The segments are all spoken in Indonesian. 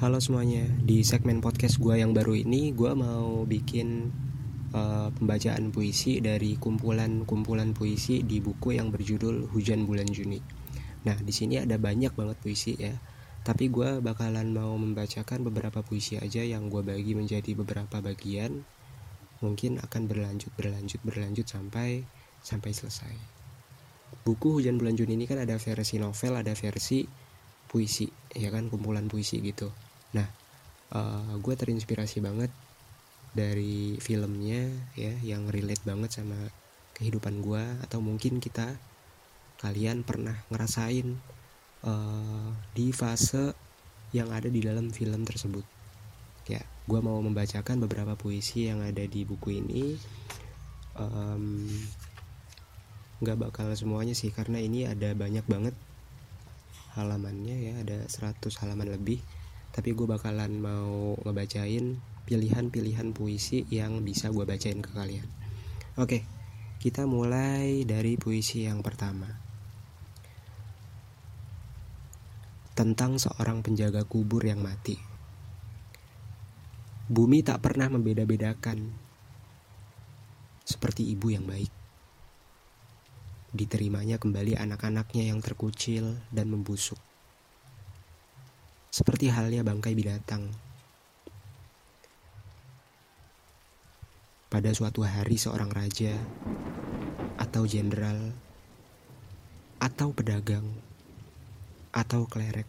Halo semuanya, di segmen podcast gue yang baru ini gue mau bikin uh, pembacaan puisi dari kumpulan-kumpulan puisi di buku yang berjudul Hujan Bulan Juni. Nah di sini ada banyak banget puisi ya, tapi gue bakalan mau membacakan beberapa puisi aja yang gue bagi menjadi beberapa bagian. Mungkin akan berlanjut berlanjut berlanjut sampai sampai selesai. Buku Hujan Bulan Juni ini kan ada versi novel, ada versi puisi, ya kan kumpulan puisi gitu. Nah uh, gue terinspirasi banget dari filmnya ya yang relate banget sama kehidupan gue atau mungkin kita kalian pernah ngerasain uh, di fase yang ada di dalam film tersebut. Ya gue mau membacakan beberapa puisi yang ada di buku ini. Nggak um, bakal semuanya sih karena ini ada banyak banget halamannya ya ada 100 halaman lebih. Tapi gue bakalan mau ngebacain pilihan-pilihan puisi yang bisa gue bacain ke kalian. Oke kita mulai dari puisi yang pertama. Tentang seorang penjaga kubur yang mati. Bumi tak pernah membeda-bedakan seperti ibu yang baik diterimanya kembali anak-anaknya yang terkucil dan membusuk seperti halnya bangkai binatang. Pada suatu hari seorang raja atau jenderal atau pedagang atau klerek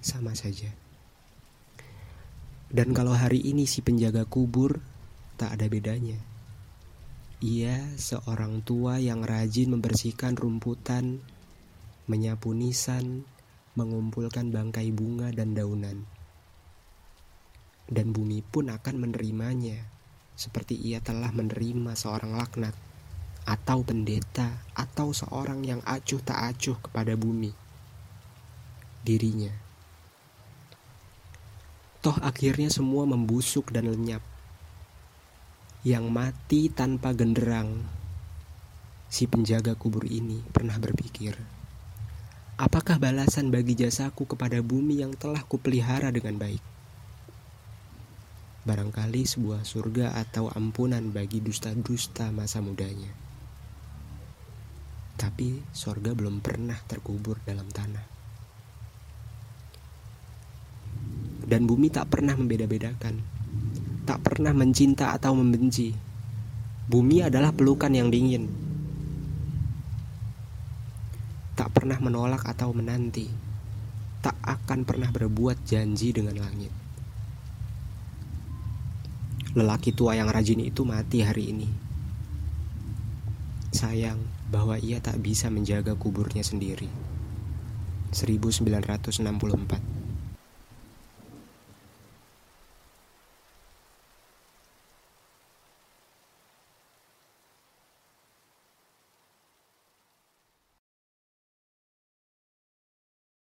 sama saja. Dan kalau hari ini si penjaga kubur tak ada bedanya. Ia seorang tua yang rajin membersihkan rumputan, menyapu nisan, mengumpulkan bangkai bunga dan daunan. Dan bumi pun akan menerimanya, seperti ia telah menerima seorang laknat, atau pendeta, atau seorang yang acuh tak acuh kepada bumi. Dirinya. Toh akhirnya semua membusuk dan lenyap. Yang mati tanpa genderang, si penjaga kubur ini pernah berpikir. Apakah balasan bagi jasaku kepada bumi yang telah kupelihara dengan baik? Barangkali sebuah surga atau ampunan bagi dusta-dusta masa mudanya. Tapi surga belum pernah terkubur dalam tanah. Dan bumi tak pernah membeda-bedakan. Tak pernah mencinta atau membenci. Bumi adalah pelukan yang dingin tak pernah menolak atau menanti, tak akan pernah berbuat janji dengan langit. Lelaki tua yang rajin itu mati hari ini. Sayang bahwa ia tak bisa menjaga kuburnya sendiri. 1964